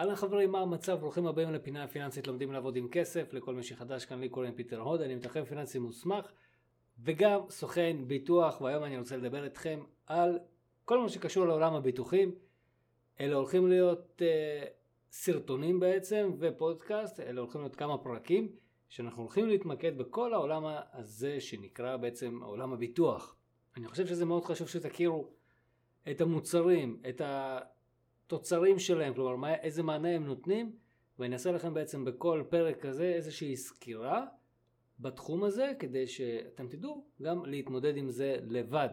אהלן חברים, מה המצב? ברוכים הבאים לפינה הפיננסית לומדים לעבוד עם כסף. לכל מי שחדש כאן לי קוראים פיטר הוד, אני מתכן פיננסי מוסמך וגם סוכן ביטוח, והיום אני רוצה לדבר איתכם על כל מה שקשור לעולם הביטוחים. אלה הולכים להיות uh, סרטונים בעצם ופודקאסט, אלה הולכים להיות כמה פרקים שאנחנו הולכים להתמקד בכל העולם הזה שנקרא בעצם עולם הביטוח. אני חושב שזה מאוד חשוב שתכירו את המוצרים, את התוצרים שלהם, כלומר מה, איזה מענה הם נותנים, ואני אעשה לכם בעצם בכל פרק כזה איזושהי סקירה בתחום הזה, כדי שאתם תדעו גם להתמודד עם זה לבד.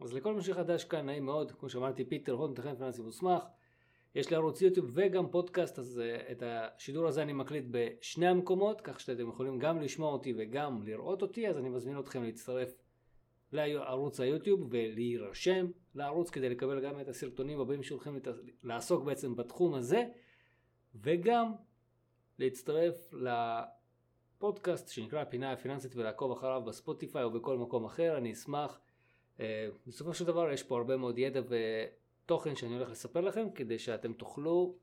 אז לכל מי שחדש כאן, נעים מאוד, כמו שאמרתי, פיטר הון, מתכנן פיננסי מוסמך. יש לי ערוץ יוטיוב וגם פודקאסט, אז uh, את השידור הזה אני מקליט בשני המקומות, כך שאתם יכולים גם לשמוע אותי וגם לראות אותי, אז אני מזמין אתכם להצטרף לערוץ היוטיוב ולהירשם לערוץ כדי לקבל גם את הסרטונים הבאים שהולכים. לעסוק בעצם בתחום הזה, וגם להצטרף לפודקאסט שנקרא הפינה הפיננסית ולעקוב אחריו בספוטיפיי או בכל מקום אחר, אני אשמח. Uh, בסופו של דבר יש פה הרבה מאוד ידע ו... תוכן שאני הולך לספר לכם כדי שאתם תוכלו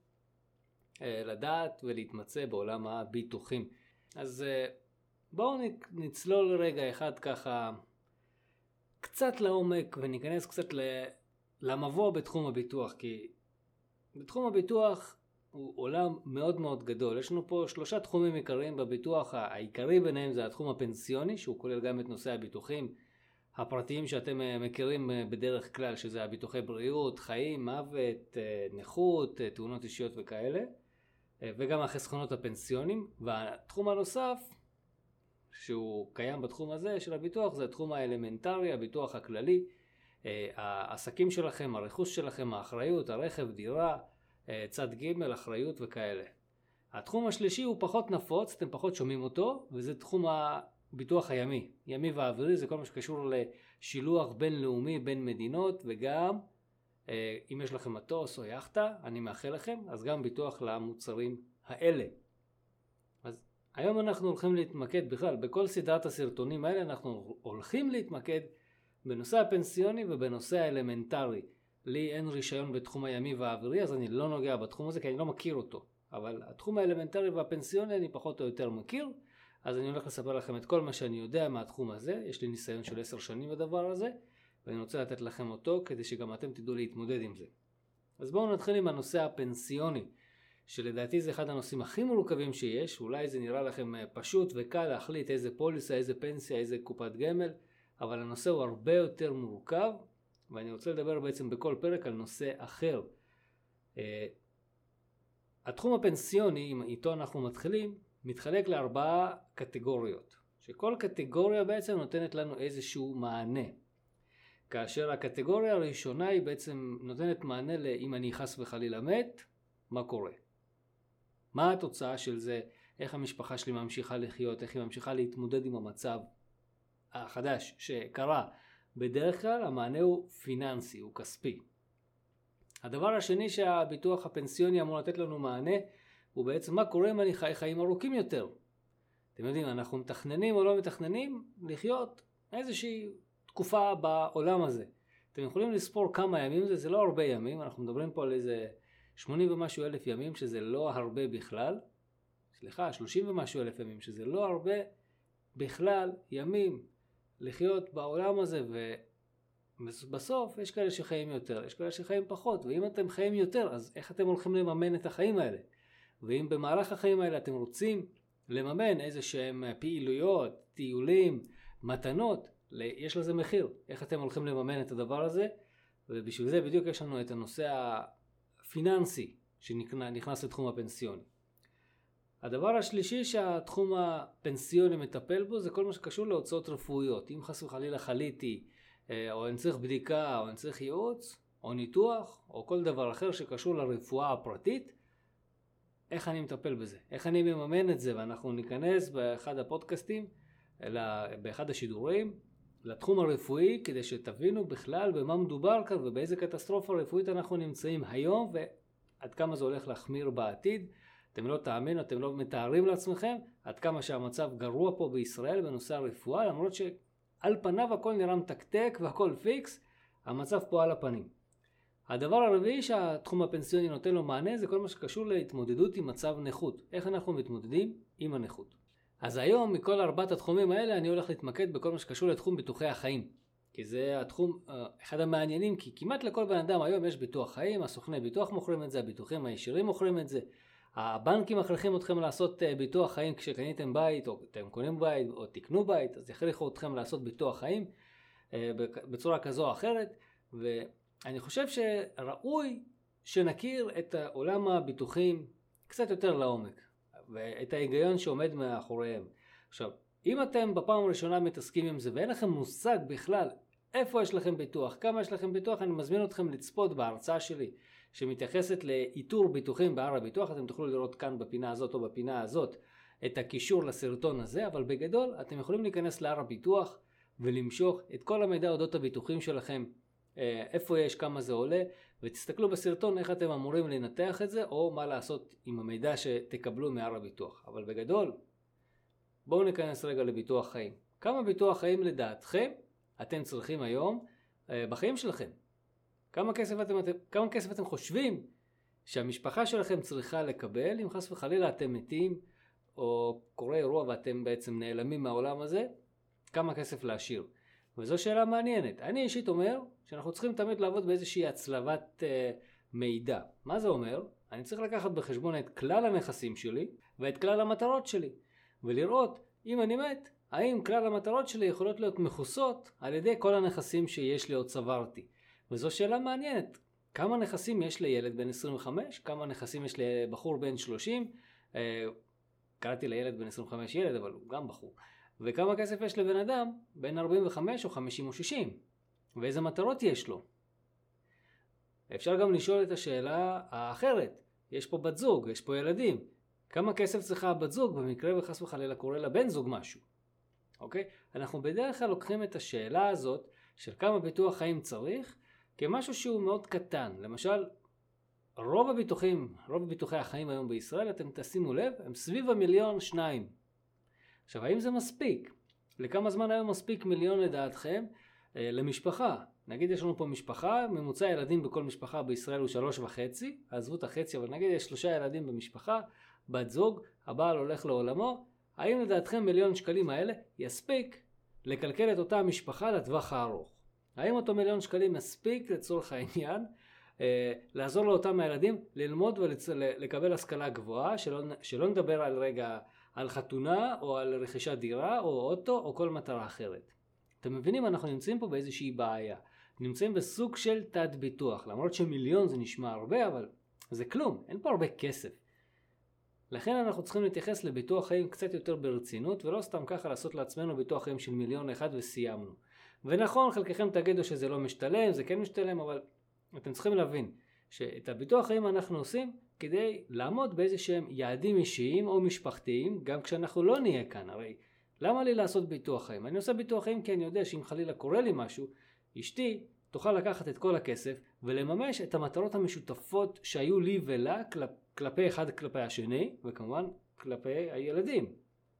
אה, לדעת ולהתמצא בעולם הביטוחים. אז אה, בואו נצלול רגע אחד ככה קצת לעומק וניכנס קצת למבוא בתחום הביטוח כי בתחום הביטוח הוא עולם מאוד מאוד גדול. יש לנו פה שלושה תחומים עיקריים בביטוח, העיקרי ביניהם זה התחום הפנסיוני שהוא כולל גם את נושא הביטוחים הפרטיים שאתם אה, מכירים אה, בדרך כלל, שזה הביטוחי בריאות, חיים, מוות, אה, נכות, תאונות אישיות וכאלה, וגם החסכונות הפנסיונים. והתחום הנוסף, שהוא קיים בתחום הזה של הביטוח, זה התחום האלמנטרי, הביטוח הכללי. העסקים שלכם, הרכוש שלכם, האחריות, הרכב, דירה, צד ג', אחריות וכאלה. התחום השלישי הוא פחות נפוץ, אתם פחות שומעים אותו, וזה תחום ביטוח הימי. ימי ואווירי זה כל מה שקשור לשילוח בינלאומי בין מדינות וגם אה, אם יש לכם מטוס או יאכטה, אני מאחל לכם, אז גם ביטוח למוצרים האלה. היום אנחנו הולכים להתמקד בכלל, בכל סדרת הסרטונים האלה אנחנו הולכים להתמקד בנושא הפנסיוני ובנושא האלמנטרי. לי אין רישיון בתחום הימי והאווירי אז אני לא נוגע בתחום הזה כי אני לא מכיר אותו. אבל התחום האלמנטרי והפנסיוני אני פחות או יותר מכיר. אז אני הולך לספר לכם את כל מה שאני יודע מהתחום הזה, יש לי ניסיון של עשר שנים בדבר הזה, ואני רוצה לתת לכם אותו כדי שגם אתם תדעו להתמודד עם זה. אז בואו נתחיל עם הנושא הפנסיוני, שלדעתי זה אחד הנושאים הכי מורכבים שיש, אולי זה נראה לכם אה, פשוט וקל להחליט איזה פוליסה, איזה פנסיה, איזה קופת גמל, אבל הנושא הוא הרבה יותר מורכב, ואני רוצה לדבר בעצם בכל פרק על נושא אחר. Uh, התחום הפנסיוני, איתו אנחנו מתחילים, מתחלק לארבעה קטגוריות, שכל קטגוריה בעצם נותנת לנו איזשהו מענה. כאשר הקטגוריה הראשונה היא בעצם נותנת מענה לאם אני חס וחלילה מת, מה קורה? מה התוצאה של זה? איך המשפחה שלי ממשיכה לחיות? איך היא ממשיכה להתמודד עם המצב החדש שקרה? בדרך כלל המענה הוא פיננסי, הוא כספי. הדבר השני שהביטוח הפנסיוני אמור לתת לנו מענה הוא בעצם מה קורה אם אני חי חיים ארוכים יותר. אתם יודעים, אנחנו מתכננים או לא מתכננים לחיות איזושהי תקופה בעולם הזה. אתם יכולים לספור כמה ימים זה, זה לא הרבה ימים, אנחנו מדברים פה על איזה 80 ומשהו אלף ימים, שזה לא הרבה בכלל. סליחה, 30 ומשהו אלף ימים, שזה לא הרבה בכלל ימים לחיות בעולם הזה, ובסוף יש כאלה שחיים יותר, יש כאלה שחיים פחות, ואם אתם חיים יותר, אז איך אתם הולכים לממן את החיים האלה? ואם במהלך החיים האלה אתם רוצים לממן איזה שהם פעילויות, טיולים, מתנות, יש לזה מחיר. איך אתם הולכים לממן את הדבר הזה? ובשביל זה בדיוק יש לנו את הנושא הפיננסי שנכנס לתחום הפנסיוני. הדבר השלישי שהתחום הפנסיוני מטפל בו זה כל מה שקשור להוצאות רפואיות. אם חס וחלילה חליתי, אה, או אני צריך בדיקה, או אני צריך ייעוץ, או ניתוח, או כל דבר אחר שקשור לרפואה הפרטית, איך אני מטפל בזה, איך אני מממן את זה, ואנחנו ניכנס באחד הפודקאסטים, באחד השידורים, לתחום הרפואי, כדי שתבינו בכלל במה מדובר כאן ובאיזה קטסטרופה רפואית אנחנו נמצאים היום, ועד כמה זה הולך להחמיר בעתיד. אתם לא תאמינו, אתם לא מתארים לעצמכם עד כמה שהמצב גרוע פה בישראל בנושא הרפואה, למרות שעל פניו הכל נראה מתקתק והכל פיקס, המצב פה על הפנים. הדבר הרביעי שהתחום הפנסיוני נותן לו מענה זה כל מה שקשור להתמודדות עם מצב נכות. איך אנחנו מתמודדים עם הנכות. אז היום מכל ארבעת התחומים האלה אני הולך להתמקד בכל מה שקשור לתחום ביטוחי החיים. כי זה התחום, אה, אחד המעניינים, כי כמעט לכל בן אדם היום יש ביטוח חיים, הסוכני ביטוח מוכרים את זה, הביטוחים הישירים מוכרים את זה, הבנקים מכריחים אתכם לעשות אה, ביטוח חיים כשקניתם בית, או אתם קונים בית, או תקנו בית, אז יכריחו אתכם לעשות ביטוח חיים אה, בצורה כזו או אחרת, ואני חושב שראוי שנכיר את עולם הביטוחים קצת יותר לעומק, ואת ההיגיון שעומד מאחוריהם. עכשיו, אם אתם בפעם הראשונה מתעסקים עם זה ואין לכם מושג בכלל איפה יש לכם ביטוח, כמה יש לכם ביטוח, אני מזמין אתכם לצפות בהרצאה שלי שמתייחסת לאיתור ביטוחים בהר הביטוח, אתם תוכלו לראות כאן בפינה הזאת או בפינה הזאת את הקישור לסרטון הזה, אבל בגדול אתם יכולים להיכנס להר הביטוח ולמשוך את כל המידע אודות הביטוחים שלכם, אה, איפה יש, כמה זה עולה, ותסתכלו בסרטון איך אתם אמורים לנתח את זה, או מה לעשות עם המידע שתקבלו מהר הביטוח. אבל בגדול, בואו ניכנס רגע לביטוח חיים. כמה ביטוח חיים לדעתכם אתם צריכים היום אה, בחיים שלכם? כמה כסף אתם, כמה כסף אתם חושבים שהמשפחה שלכם צריכה לקבל אם חס וחלילה אתם מתים או קורה אירוע ואתם בעצם נעלמים מהעולם הזה, כמה כסף להשאיר? וזו שאלה מעניינת. אני אישית אומר שאנחנו צריכים תמיד לעבוד באיזושהי הצלבת אה, מידע. מה זה אומר? אני צריך לקחת בחשבון את כלל הנכסים שלי ואת כלל המטרות שלי. ולראות אם אני מת, האם כלל המטרות שלי יכולות להיות מכוסות על ידי כל הנכסים שיש לי או צברתי. וזו שאלה מעניינת. כמה נכסים יש לילד בן 25? כמה נכסים יש לבחור בן 30? אה, קראתי לילד בן 25 ילד, אבל הוא גם בחור. וכמה כסף יש לבן אדם בן 45 או 50 או 60? ואיזה מטרות יש לו? אפשר גם לשאול את השאלה האחרת. יש פה בת זוג, יש פה ילדים. כמה כסף צריכה הבת זוג במקרה וחס וחלילה קורה לבן זוג משהו. אוקיי? אנחנו בדרך כלל לוקחים את השאלה הזאת של כמה ביטוח חיים צריך כמשהו שהוא מאוד קטן. למשל, רוב הביטוחים, רוב ביטוחי החיים היום בישראל, אתם תשימו לב, הם סביב המיליון שניים. עכשיו, האם זה מספיק? לכמה זמן היום מספיק מיליון לדעתכם אה, למשפחה? נגיד יש לנו פה משפחה, ממוצע ילדים בכל משפחה בישראל הוא שלוש וחצי, עזבו את החצי, אבל נגיד יש שלושה ילדים במשפחה, בת זוג, הבעל הולך לעולמו, האם לדעתכם מיליון שקלים האלה יספיק לקלקל את אותה משפחה לטווח הארוך? האם אותו מיליון שקלים יספיק לצורך העניין אה, לעזור לאותם הילדים ללמוד ולקבל השכלה גבוהה, שלא, שלא נדבר על רגע על חתונה או על רכישת דירה או אוטו או כל מטרה אחרת. אתם מבינים אנחנו נמצאים פה באיזושהי בעיה. נמצאים בסוג של תת ביטוח למרות שמיליון זה נשמע הרבה אבל זה כלום אין פה הרבה כסף. לכן אנחנו צריכים להתייחס לביטוח חיים קצת יותר ברצינות ולא סתם ככה לעשות לעצמנו ביטוח חיים של מיליון אחד וסיימנו. ונכון חלקכם תגידו שזה לא משתלם זה כן משתלם אבל אתם צריכים להבין שאת הביטוח חיים אנחנו עושים כדי לעמוד באיזה שהם יעדים אישיים או משפחתיים גם כשאנחנו לא נהיה כאן הרי למה לי לעשות ביטוח חיים? אני עושה ביטוח חיים כי אני יודע שאם חלילה קורה לי משהו אשתי תוכל לקחת את כל הכסף ולממש את המטרות המשותפות שהיו לי ולה כלפ, כלפי אחד כלפי השני וכמובן כלפי הילדים.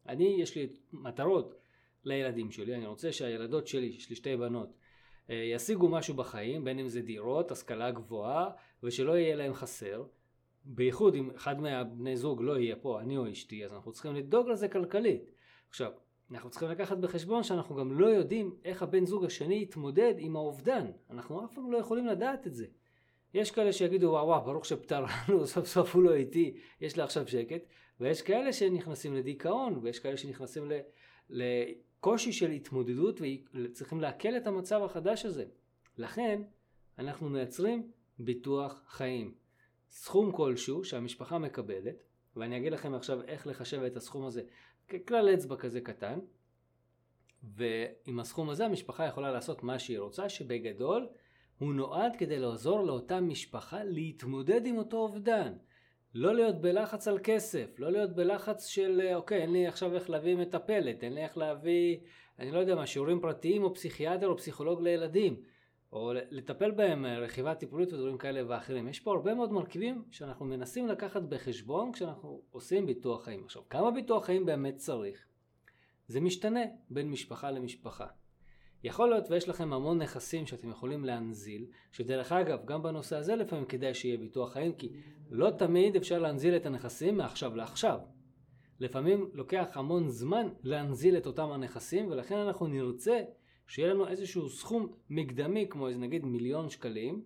אני יש לי מטרות לילדים שלי, אני רוצה שהילדות שלי, יש לי שתי בנות, אה, ישיגו משהו בחיים, בין אם זה דירות, השכלה גבוהה, ושלא יהיה להם חסר. בייחוד אם אחד מהבני זוג לא יהיה פה, אני או אשתי, אז אנחנו צריכים לדאוג לזה כלכלית. עכשיו, אנחנו צריכים לקחת בחשבון שאנחנו גם לא יודעים איך הבן זוג השני יתמודד עם האובדן. אנחנו אף פעם לא יכולים לדעת את זה. יש כאלה שיגידו וואו וואו ברוך שפטרנו סוף סוף הוא לא איתי יש לי עכשיו שקט ויש כאלה שנכנסים לדיכאון ויש כאלה שנכנסים לקושי של התמודדות וצריכים לעכל את המצב החדש הזה. לכן אנחנו מייצרים ביטוח חיים. סכום כלשהו שהמשפחה מקבלת ואני אגיד לכם עכשיו איך לחשב את הסכום הזה ככלל אצבע כזה קטן ועם הסכום הזה המשפחה יכולה לעשות מה שהיא רוצה שבגדול הוא נועד כדי לעזור לאותה משפחה להתמודד עם אותו אובדן. לא להיות בלחץ על כסף, לא להיות בלחץ של אוקיי אין לי עכשיו איך להביא מטפלת, אין לי איך להביא אני לא יודע מה שיעורים פרטיים או פסיכיאטר או פסיכולוג לילדים או לטפל בהם רכיבה טיפולית ודברים כאלה ואחרים. יש פה הרבה מאוד מרכיבים שאנחנו מנסים לקחת בחשבון כשאנחנו עושים ביטוח חיים. עכשיו כמה ביטוח חיים באמת צריך? זה משתנה בין משפחה למשפחה. יכול להיות ויש לכם המון נכסים שאתם יכולים להנזיל, שדרך אגב, גם בנושא הזה לפעמים כדאי שיהיה ביטוח חיים, כי לא תמיד אפשר להנזיל את הנכסים מעכשיו לעכשיו. לפעמים לוקח המון זמן להנזיל את אותם הנכסים, ולכן אנחנו נרצה שיהיה לנו איזשהו סכום מקדמי, כמו איזה נגיד מיליון שקלים,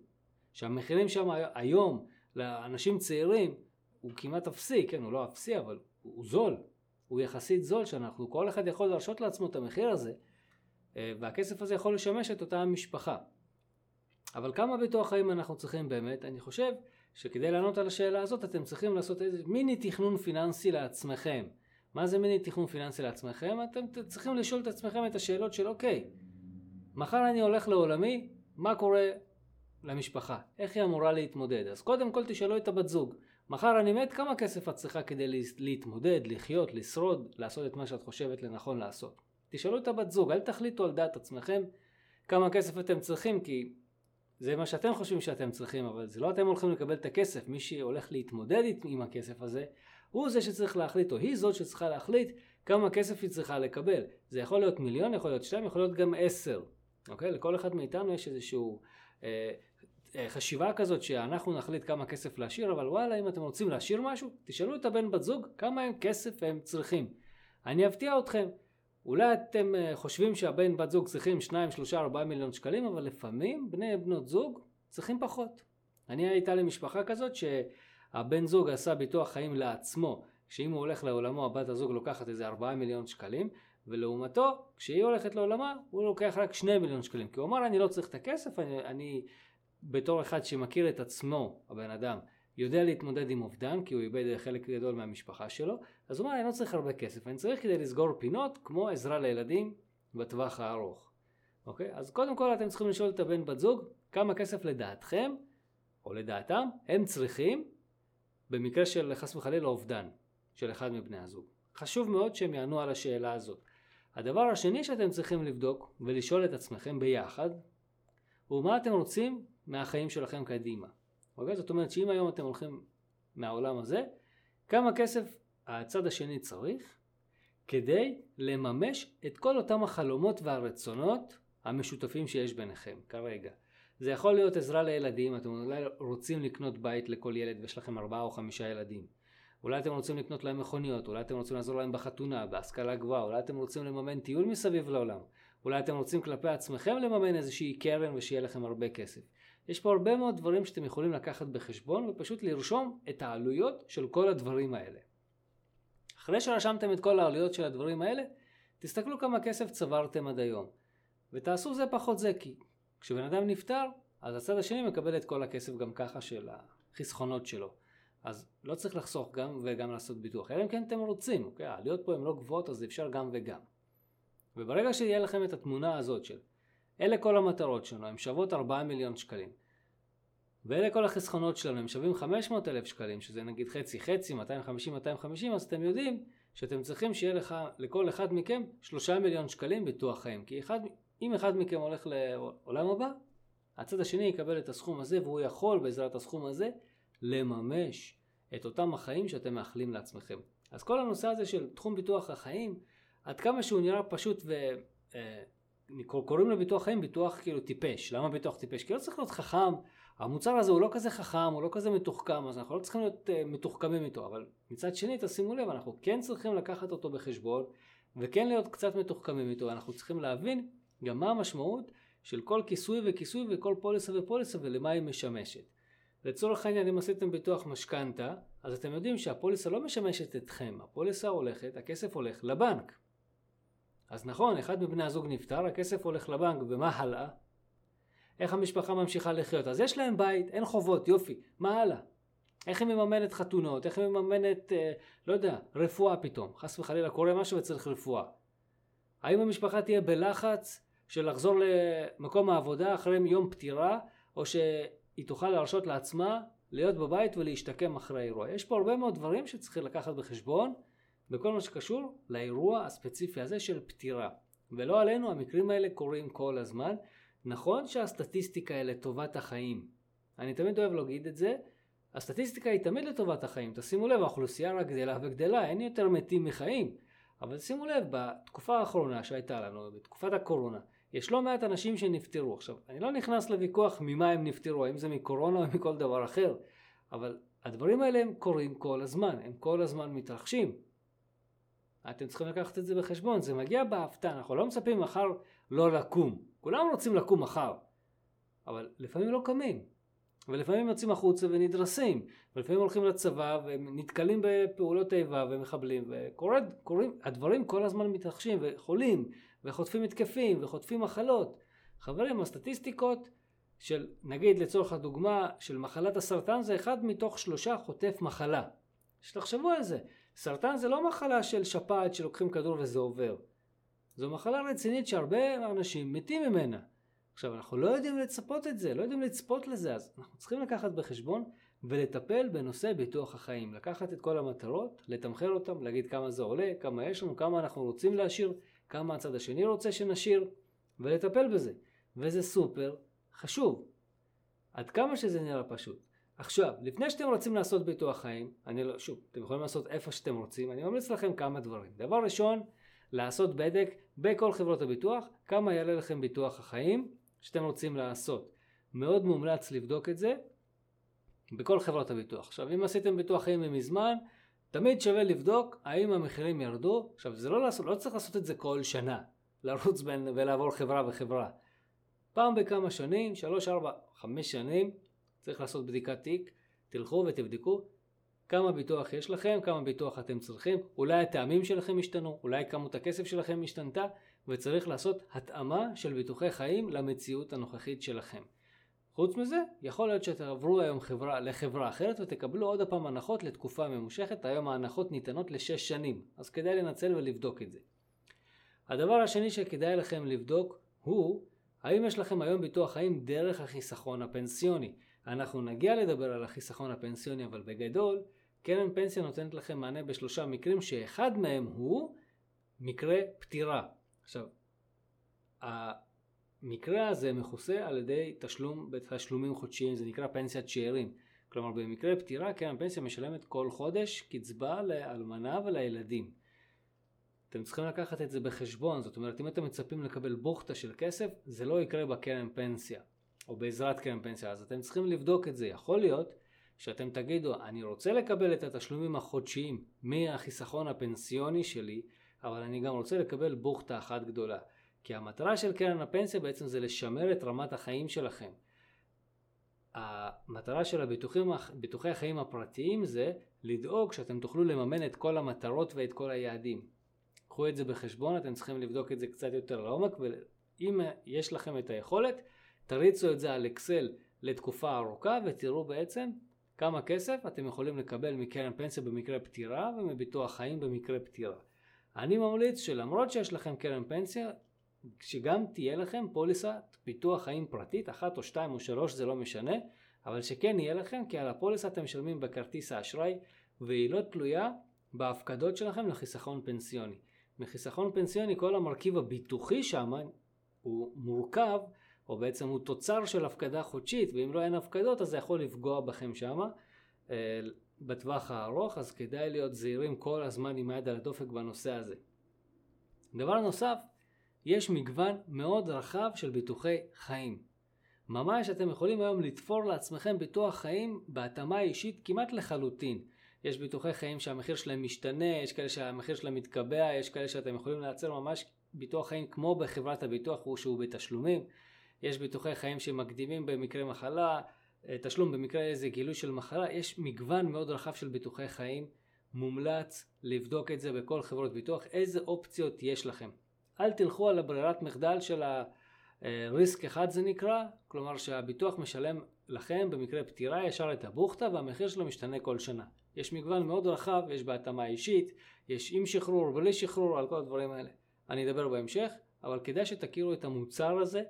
שהמחירים שם היום לאנשים צעירים הוא כמעט אפסי, כן, הוא לא אפסי, אבל הוא זול. הוא יחסית זול, שאנחנו, כל אחד יכול להרשות לעצמו את המחיר הזה, אה, והכסף הזה יכול לשמש את אותה משפחה. אבל כמה ביטוח חיים אנחנו צריכים באמת? אני חושב שכדי לענות על השאלה הזאת אתם צריכים לעשות איזה מיני תכנון פיננסי לעצמכם. מה זה מיני תכנון פיננסי לעצמכם? אתם צריכים לשאול את עצמכם את השאלות של אוקיי, מחר אני הולך לעולמי, מה קורה למשפחה? איך היא אמורה להתמודד? אז קודם כל תשאלו את הבת זוג, מחר אני מת, כמה כסף את צריכה כדי להתמודד, לחיות, לשרוד, לעשות את מה שאת חושבת לנכון לעשות? תשאלו את הבת זוג, אל תחליטו על דעת עצמכם כמה כסף אתם צריכים, כי זה מה שאתם חושבים שאתם צריכים, אבל זה לא אתם הולכים לקבל את הכסף, מי שהולך להתמודד עם הכסף הזה, הוא זה שצריך להחליט, או היא זאת שצריכה להחליט כמה כסף היא צריכה לקבל. זה יכול להיות מיליון, יכול להיות שתיים, יכול להיות גם עשר. אוקיי? לכל אחד מאיתנו יש איזשהו אה, אה, חשיבה כזאת שאנחנו נחליט כמה כסף להשאיר, אבל וואלה, אם אתם רוצים להשאיר משהו, תשאלו את הבן בת זוג כמה הם כסף הם צריכים. אני אפתיע אתכם, אולי אתם אה, חושבים שהבן בת זוג צריכים 2, 3, 4 מיליון שקלים, אבל לפעמים בני בנות זוג צריכים פחות. אני הייתה לי משפחה כזאת שהבן זוג עשה ביטוח חיים לעצמו, שאם הוא הולך לעולמו הבת הזוג לוקחת איזה 4 מיליון שקלים, ולעומתו כשהיא הולכת לעולמה הוא לוקח רק 2 מיליון שקלים, כי הוא אמר אני לא צריך את הכסף, אני, אני בתור אחד שמכיר את עצמו, הבן אדם, יודע להתמודד עם אובדן, כי הוא איבד חלק גדול מהמשפחה שלו, אז הוא אומר, אני לא צריך הרבה כסף, אני צריך כדי לסגור פינות, כמו עזרה לילדים בטווח הארוך. אוקיי? אז קודם כל אתם צריכים לשאול את הבן בת זוג, כמה כסף לדעתכם, או לדעתם, הם צריכים, במקרה של חס וחלילה אובדן של אחד מבני הזוג. חשוב מאוד שהם יענו על השאלה הזאת. הדבר השני שאתם צריכים לבדוק ולשאול את עצמכם ביחד, הוא מה אתם רוצים מהחיים שלכם קדימה. אוקיי? זאת אומרת שאם היום אתם הולכים מהעולם הזה, כמה כסף הצד השני צריך כדי לממש את כל אותם החלומות והרצונות המשותפים שיש ביניכם כרגע. זה יכול להיות עזרה לילדים, אתם אולי רוצים לקנות בית לכל ילד ויש לכם ארבעה או חמישה ילדים. אולי אתם רוצים לקנות להם מכוניות, אולי אתם רוצים לעזור להם בחתונה, בהשכלה גבוהה, אולי אתם רוצים לממן טיול מסביב לעולם, אולי אתם רוצים כלפי עצמכם לממן איזושהי קרן ושיהיה לכם הרבה כסף. יש פה הרבה מאוד דברים שאתם יכולים לקחת בחשבון ופשוט לרשום את העלויות של כל הדברים האלה. אחרי שרשמתם את כל העלויות של הדברים האלה, תסתכלו כמה כסף צברתם עד היום. ותעשו זה פחות זה, כי כשבן אדם נפטר, אז הצד השני מקבל את כל הכסף גם ככה של החסכונות שלו. אז לא צריך לחסוך גם וגם לעשות ביטוח, אלא אם כן אתם רוצים, אוקיי? העלויות פה הן לא גבוהות אז אפשר גם וגם. וברגע שיהיה לכם את התמונה הזאת של אלה כל המטרות שלנו, הן שוות 4 מיליון שקלים. ואלה כל החסכונות שלנו, הם שווים 500 אלף שקלים, שזה נגיד חצי חצי, 250-250, אז אתם יודעים שאתם צריכים שיהיה לך, לכל אחד מכם, 3 מיליון שקלים ביטוח חיים. כי אחד, אם אחד מכם הולך לעולם הבא, הצד השני יקבל את הסכום הזה, והוא יכול בעזרת הסכום הזה לממש את אותם החיים שאתם מאחלים לעצמכם. אז כל הנושא הזה של תחום ביטוח החיים, עד כמה שהוא נראה פשוט ו... אה, קוראים לביטוח חיים ביטוח כאילו טיפש. למה ביטוח טיפש? כי לא צריך להיות חכם. המוצר הזה הוא לא כזה חכם, הוא לא כזה מתוחכם, אז אנחנו לא צריכים להיות uh, מתוחכמים איתו. אבל מצד שני, תשימו לב, אנחנו כן צריכים לקחת אותו בחשבון, וכן להיות קצת מתוחכמים איתו. אנחנו צריכים להבין גם מה המשמעות של כל כיסוי וכיסוי וכל פוליסה ופוליסה ולמה היא משמשת. לצורך העניין, אם עשיתם ביטוח משכנתה, אז אתם יודעים שהפוליסה לא משמשת אתכם, הפוליסה הולכת, הכסף הולך לבנק. אז נכון, אחד מבני הזוג נפטר, הכסף הולך לבנק, ומה הלאה? איך המשפחה ממשיכה לחיות? אז יש להם בית, אין חובות, יופי, מה הלאה? איך היא מממנת חתונות? איך היא מממנת, אה, לא יודע, רפואה פתאום? חס וחלילה קורה משהו וצריך רפואה. האם המשפחה תהיה בלחץ של לחזור למקום העבודה אחרי יום פטירה, או שהיא תוכל להרשות לעצמה להיות בבית ולהשתקם אחרי האירוע? יש פה הרבה מאוד דברים שצריכים לקחת בחשבון. בכל מה שקשור לאירוע הספציפי הזה של פטירה. ולא עלינו, המקרים האלה קורים כל הזמן. נכון שהסטטיסטיקה היא לטובת החיים. אני תמיד אוהב להגיד את זה. הסטטיסטיקה היא תמיד לטובת החיים. תשימו לב, האוכלוסייה רק גדלה וגדלה, אין יותר מתים מחיים. אבל שימו לב, בתקופה האחרונה שהייתה לנו, בתקופת הקורונה, יש לא מעט אנשים שנפטרו. עכשיו, אני לא נכנס לוויכוח ממה הם נפטרו, האם זה מקורונה או מכל דבר אחר, אבל הדברים האלה הם קורים כל הזמן, הם כל הזמן מתרחשים. אתם צריכים לקחת את זה בחשבון, זה מגיע בהפתעה, אנחנו לא מצפים מחר לא לקום. כולם רוצים לקום מחר, אבל לפעמים לא קמים. ולפעמים יוצאים החוצה ונדרסים, ולפעמים הולכים לצבא ונתקלים בפעולות איבה ומחבלים, וקורים, הדברים כל הזמן מתרחשים, וחולים, וחוטפים התקפים, וחוטפים מחלות. חברים, הסטטיסטיקות של, נגיד לצורך הדוגמה, של מחלת הסרטן זה אחד מתוך שלושה חוטף מחלה. שתחשבו על זה, סרטן זה לא מחלה של שפעת שלוקחים כדור וזה עובר. זו מחלה רצינית שהרבה אנשים מתים ממנה. עכשיו, אנחנו לא יודעים לצפות את זה, לא יודעים לצפות לזה, אז אנחנו צריכים לקחת בחשבון ולטפל בנושא ביטוח החיים. לקחת את כל המטרות, לתמחר אותם, להגיד כמה זה עולה, כמה יש לנו, כמה אנחנו רוצים להשאיר, כמה הצד השני רוצה שנשאיר, ולטפל בזה. וזה סופר חשוב. עד כמה שזה נראה פשוט. עכשיו, לפני שאתם רוצים לעשות ביטוח חיים, אני לא, שוב, אתם יכולים לעשות איפה שאתם רוצים, אני ממליץ לכם כמה דברים. דבר ראשון, לעשות בדק בכל חברות הביטוח, כמה יעלה לכם ביטוח החיים שאתם רוצים לעשות. מאוד מומלץ לבדוק את זה בכל חברות הביטוח. עכשיו, אם עשיתם ביטוח חיים מזמן, תמיד שווה לבדוק האם המחירים ירדו. עכשיו, זה לא, לעשות, לא צריך לעשות את זה כל שנה, לרוץ בין ולעבור חברה וחברה. פעם בכמה שנים, שלוש, ארבע, חמש שנים, צריך לעשות בדיקת תיק, תלכו ותבדקו כמה ביטוח יש לכם, כמה ביטוח אתם צריכים, אולי הטעמים שלכם השתנו, אולי כמות הכסף שלכם השתנתה, וצריך לעשות התאמה של ביטוחי חיים למציאות הנוכחית שלכם. חוץ מזה, יכול להיות שתעברו היום חברה לחברה אחרת ותקבלו עוד הפעם הנחות לתקופה ממושכת, היום ההנחות ניתנות לשש שנים, אז כדאי לנצל ולבדוק את זה. הדבר השני שכדאי לכם לבדוק הוא האם יש לכם היום ביטוח חיים דרך החיסכון הפנסיוני. אנחנו נגיע לדבר על החיסכון הפנסיוני, אבל בגדול, קרן פנסיה נותנת לכם מענה בשלושה מקרים, שאחד מהם הוא מקרה פטירה. עכשיו, המקרה הזה מכוסה על ידי תשלום בתשלומים חודשיים, זה נקרא פנסיית שאירים. כלומר, במקרה פטירה, קרן פנסיה משלמת כל חודש קצבה לאלמנה ולילדים. אתם צריכים לקחת את זה בחשבון, זאת אומרת, אם אתם מצפים לקבל בוכטה של כסף, זה לא יקרה בקרן פנסיה, או בעזרת קרן פנסיה, אז אתם צריכים לבדוק את זה. יכול להיות שאתם תגידו, אני רוצה לקבל את התשלומים החודשיים מהחיסכון הפנסיוני שלי, אבל אני גם רוצה לקבל בוכטה אחת גדולה. כי המטרה של קרן הפנסיה בעצם זה לשמר את רמת החיים שלכם. המטרה של הביטוחים, ביטוחי החיים הפרטיים זה לדאוג שאתם תוכלו לממן את כל המטרות ואת כל היעדים. קחו את זה בחשבון, אתם צריכים לבדוק את זה קצת יותר לעומק, ואם יש לכם את היכולת, תריצו את זה על אקסל לתקופה ארוכה ותראו בעצם כמה כסף אתם יכולים לקבל מקרן פנסיה במקרה פטירה ומביטוח חיים במקרה פטירה. אני ממליץ שלמרות שיש לכם קרן פנסיה, שגם תהיה לכם פוליסת ביטוח חיים פרטית, אחת או שתיים או שלוש זה לא משנה, אבל שכן יהיה לכם כי על הפוליסה אתם משלמים בכרטיס האשראי והיא לא תלויה בהפקדות שלכם לחיסכון פנסיוני. מחיסכון פנסיוני כל המרכיב הביטוחי שם הוא מורכב או בעצם הוא תוצר של הפקדה חודשית ואם לא אין הפקדות אז זה יכול לפגוע בכם שם בטווח הארוך אז כדאי להיות זהירים כל הזמן עם היד על הדופק בנושא הזה. דבר נוסף, יש מגוון מאוד רחב של ביטוחי חיים. ממש אתם יכולים היום לתפור לעצמכם ביטוח חיים בהתאמה אישית כמעט לחלוטין. יש ביטוחי חיים שהמחיר שלהם משתנה, יש כאלה שהמחיר שלהם מתקבע, יש כאלה שאתם יכולים לייצר ממש ביטוח חיים כמו בחברת הביטוח הוא שהוא בתשלומים. יש ביטוחי חיים שמקדימים במקרה מחלה, תשלום במקרה איזה גילוי של מחלה, יש מגוון מאוד רחב של ביטוחי חיים, מומלץ לבדוק את זה בכל חברות ביטוח, איזה אופציות יש לכם. אל תלכו על הברירת מחדל של הריסק אחד זה נקרא, כלומר שהביטוח משלם לכם במקרה פטירה ישר את הבוכטה והמחיר שלו משתנה כל שנה. יש מגוון מאוד רחב, יש בהתאמה אישית, יש עם שחרור ובלי שחרור, על כל הדברים האלה. אני אדבר בהמשך, אבל כדאי שתכירו את המוצר הזה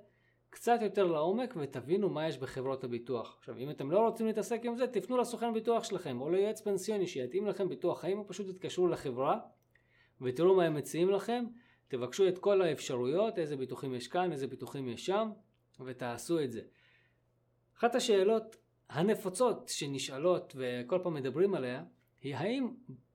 קצת יותר לעומק ותבינו מה יש בחברות הביטוח. עכשיו, אם אתם לא רוצים להתעסק עם זה, תפנו לסוכן ביטוח שלכם או ליועץ פנסיוני שיתאים לכם ביטוח חיים, או פשוט תתקשרו לחברה ותראו מה הם מציעים לכם, תבקשו את כל האפשרויות, איזה ביטוחים יש כאן, איזה ביטוחים יש שם, ותעשו את זה. אחת השאלות הנפוצות שנשאלות וכל פעם מדברים עליה, היא האם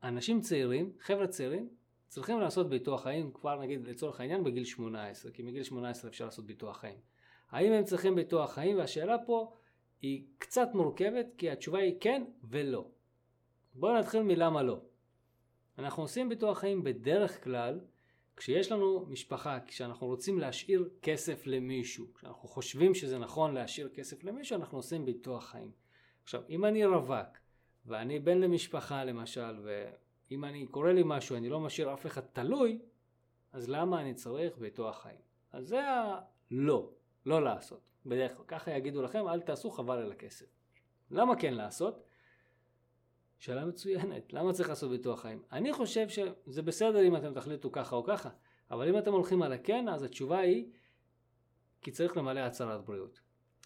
אנשים צעירים, חבר'ה צעירים, צריכים לעשות ביטוח חיים כבר נגיד לצורך העניין בגיל 18, כי מגיל 18 אפשר לעשות ביטוח חיים. האם הם צריכים ביטוח חיים? והשאלה פה היא קצת מורכבת, כי התשובה היא כן ולא. בואו נתחיל מלמה לא. אנחנו עושים ביטוח חיים בדרך כלל כשיש לנו משפחה, כשאנחנו רוצים להשאיר כסף למישהו, כשאנחנו חושבים שזה נכון להשאיר כסף למישהו, אנחנו עושים ביטוח חיים. עכשיו, אם אני רווק, ואני בן למשפחה למשל, ואם אני קורה לי משהו, אני לא משאיר אף אחד תלוי, אז למה אני צריך ביטוח חיים? אז זה הלא, לא לעשות. בדרך כלל, ככה יגידו לכם, אל תעשו חבל על הכסף. למה כן לעשות? שאלה מצוינת, למה צריך לעשות ביטוח חיים? אני חושב שזה בסדר אם אתם תחליטו ככה או ככה, אבל אם אתם הולכים על הכן, אז התשובה היא כי צריך למלא הצהרת בריאות.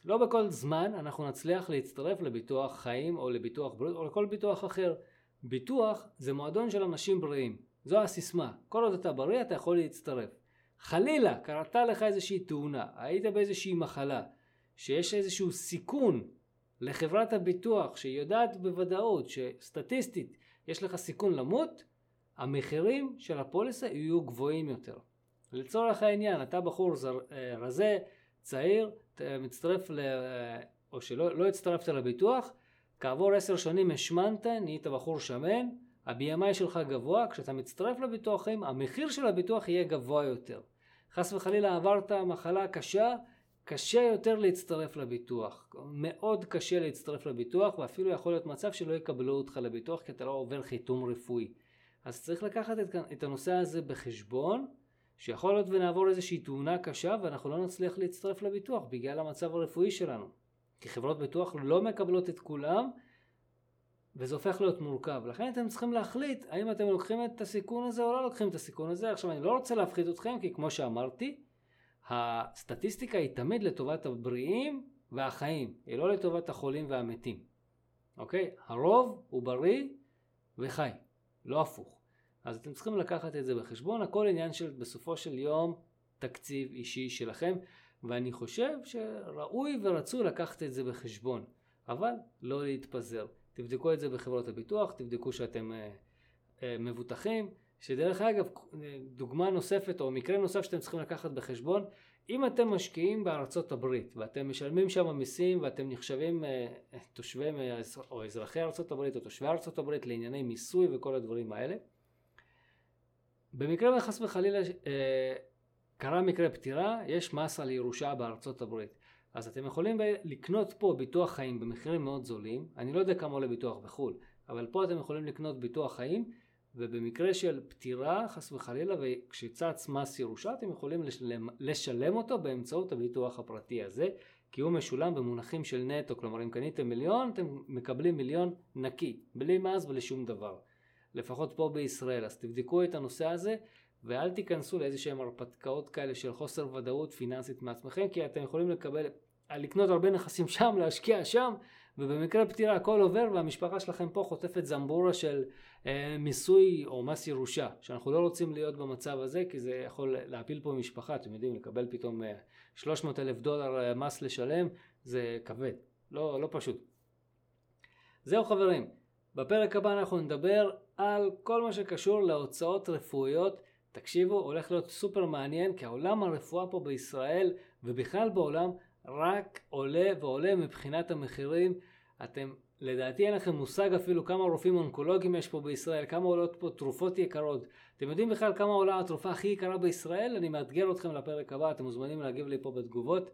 לא בכל זמן אנחנו נצליח להצטרף לביטוח חיים או לביטוח בריאות או לכל ביטוח אחר. ביטוח זה מועדון של אנשים בריאים, זו הסיסמה. כל עוד אתה בריא אתה יכול להצטרף. חלילה קרתה לך איזושהי תאונה, היית באיזושהי מחלה, שיש איזשהו סיכון לחברת הביטוח שהיא יודעת בוודאות שסטטיסטית יש לך סיכון למות, המחירים של הפוליסה יהיו גבוהים יותר. לצורך העניין, אתה בחור זר, אה, רזה, צעיר, מצטרף ל... אה, או שלא לא הצטרפת לביטוח, כעבור עשר שנים השמנת, נהיית בחור שמן, ה-BMI שלך גבוה, כשאתה מצטרף לביטוח חיים, המחיר של הביטוח יהיה גבוה יותר. חס וחלילה עברת מחלה קשה, קשה יותר להצטרף לביטוח. מאוד קשה להצטרף לביטוח, ואפילו יכול להיות מצב שלא יקבלו אותך לביטוח כי אתה לא עובר חיתום רפואי. אז צריך לקחת את, את הנושא הזה בחשבון, שיכול להיות ונעבור איזושהי תאונה קשה ואנחנו לא נצליח להצטרף לביטוח בגלל המצב הרפואי שלנו. כי חברות ביטוח לא מקבלות את כולם, וזה הופך להיות מורכב. לכן אתם צריכים להחליט האם אתם לוקחים את הסיכון הזה או לא לוקחים את הסיכון הזה. עכשיו אני לא רוצה להפחיד אתכם, כי כמו שאמרתי, הסטטיסטיקה היא תמיד לטובת הבריאים והחיים, היא לא לטובת החולים והמתים. אוקיי? הרוב הוא בריא וחי, לא הפוך. אז אתם צריכים לקחת את זה בחשבון, הכל עניין של בסופו של יום תקציב אישי שלכם, ואני חושב שראוי ורצוי לקחת את זה בחשבון, אבל לא להתפזר. תבדקו את זה בחברות הביטוח, תבדקו שאתם אה, אה, מבוטחים. שדרך אגב, דוגמה נוספת או מקרה נוסף שאתם צריכים לקחת בחשבון, אם אתם משקיעים בארצות הברית ואתם משלמים שם מיסים ואתם נחשבים אה, תושבי או אזרחי ארצות הברית או תושבי ארצות הברית לענייני מיסוי וכל הדברים האלה, במקרה וחס וחלילה קרה מקרה פטירה, יש מס על ירושה בארצות הברית. אז אתם יכולים לקנות פה ביטוח חיים במחירים מאוד זולים, אני לא יודע כמה עולה ביטוח בחו"ל, אבל פה אתם יכולים לקנות ביטוח חיים ובמקרה של פטירה חס וחלילה וכשצץ מס ירושה אתם יכולים לשלם, לשלם אותו באמצעות הביטוח הפרטי הזה כי הוא משולם במונחים של נטו כלומר אם קניתם מיליון אתם מקבלים מיליון נקי בלי מס בלי שום דבר. לפחות פה בישראל. אז תבדקו את הנושא הזה ואל תיכנסו לאיזה שהם הרפתקאות כאלה של חוסר ודאות פיננסית מעצמכם כי אתם יכולים לקבל לקנות הרבה נכסים שם להשקיע שם ובמקרה פטירה הכל עובר והמשפחה שלכם פה חוטפת זמבורה של אה, מיסוי או מס ירושה שאנחנו לא רוצים להיות במצב הזה כי זה יכול להפיל פה משפחה אתם יודעים לקבל פתאום אה, 300 אלף דולר אה, מס לשלם זה כבד לא, לא פשוט. זהו חברים בפרק הבא אנחנו נדבר על כל מה שקשור להוצאות רפואיות תקשיבו הולך להיות סופר מעניין כי העולם הרפואה פה בישראל ובכלל בעולם רק עולה ועולה מבחינת המחירים. אתם, לדעתי אין לכם מושג אפילו כמה רופאים אונקולוגיים יש פה בישראל, כמה עולות פה תרופות יקרות. אתם יודעים בכלל כמה עולה התרופה הכי יקרה בישראל? אני מאתגר אתכם לפרק הבא, אתם מוזמנים להגיב לי פה בתגובות.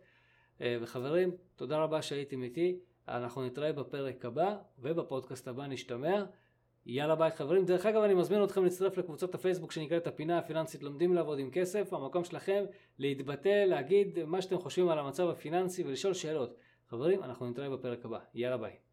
אה, וחברים, תודה רבה שהייתם איתי. אנחנו נתראה בפרק הבא ובפודקאסט הבא נשתמע. יאללה ביי חברים. דרך אגב אני מזמין אתכם להצטרף לקבוצת הפייסבוק שנקראת הפינה הפיננסית לומדים לעבוד עם כסף. המקום שלכם להתבטא, להגיד מה שאתם חושבים על המצב הפיננסי ולשאול שאלות. חברים, אנחנו נתראה בפרק הבא. יאללה ביי.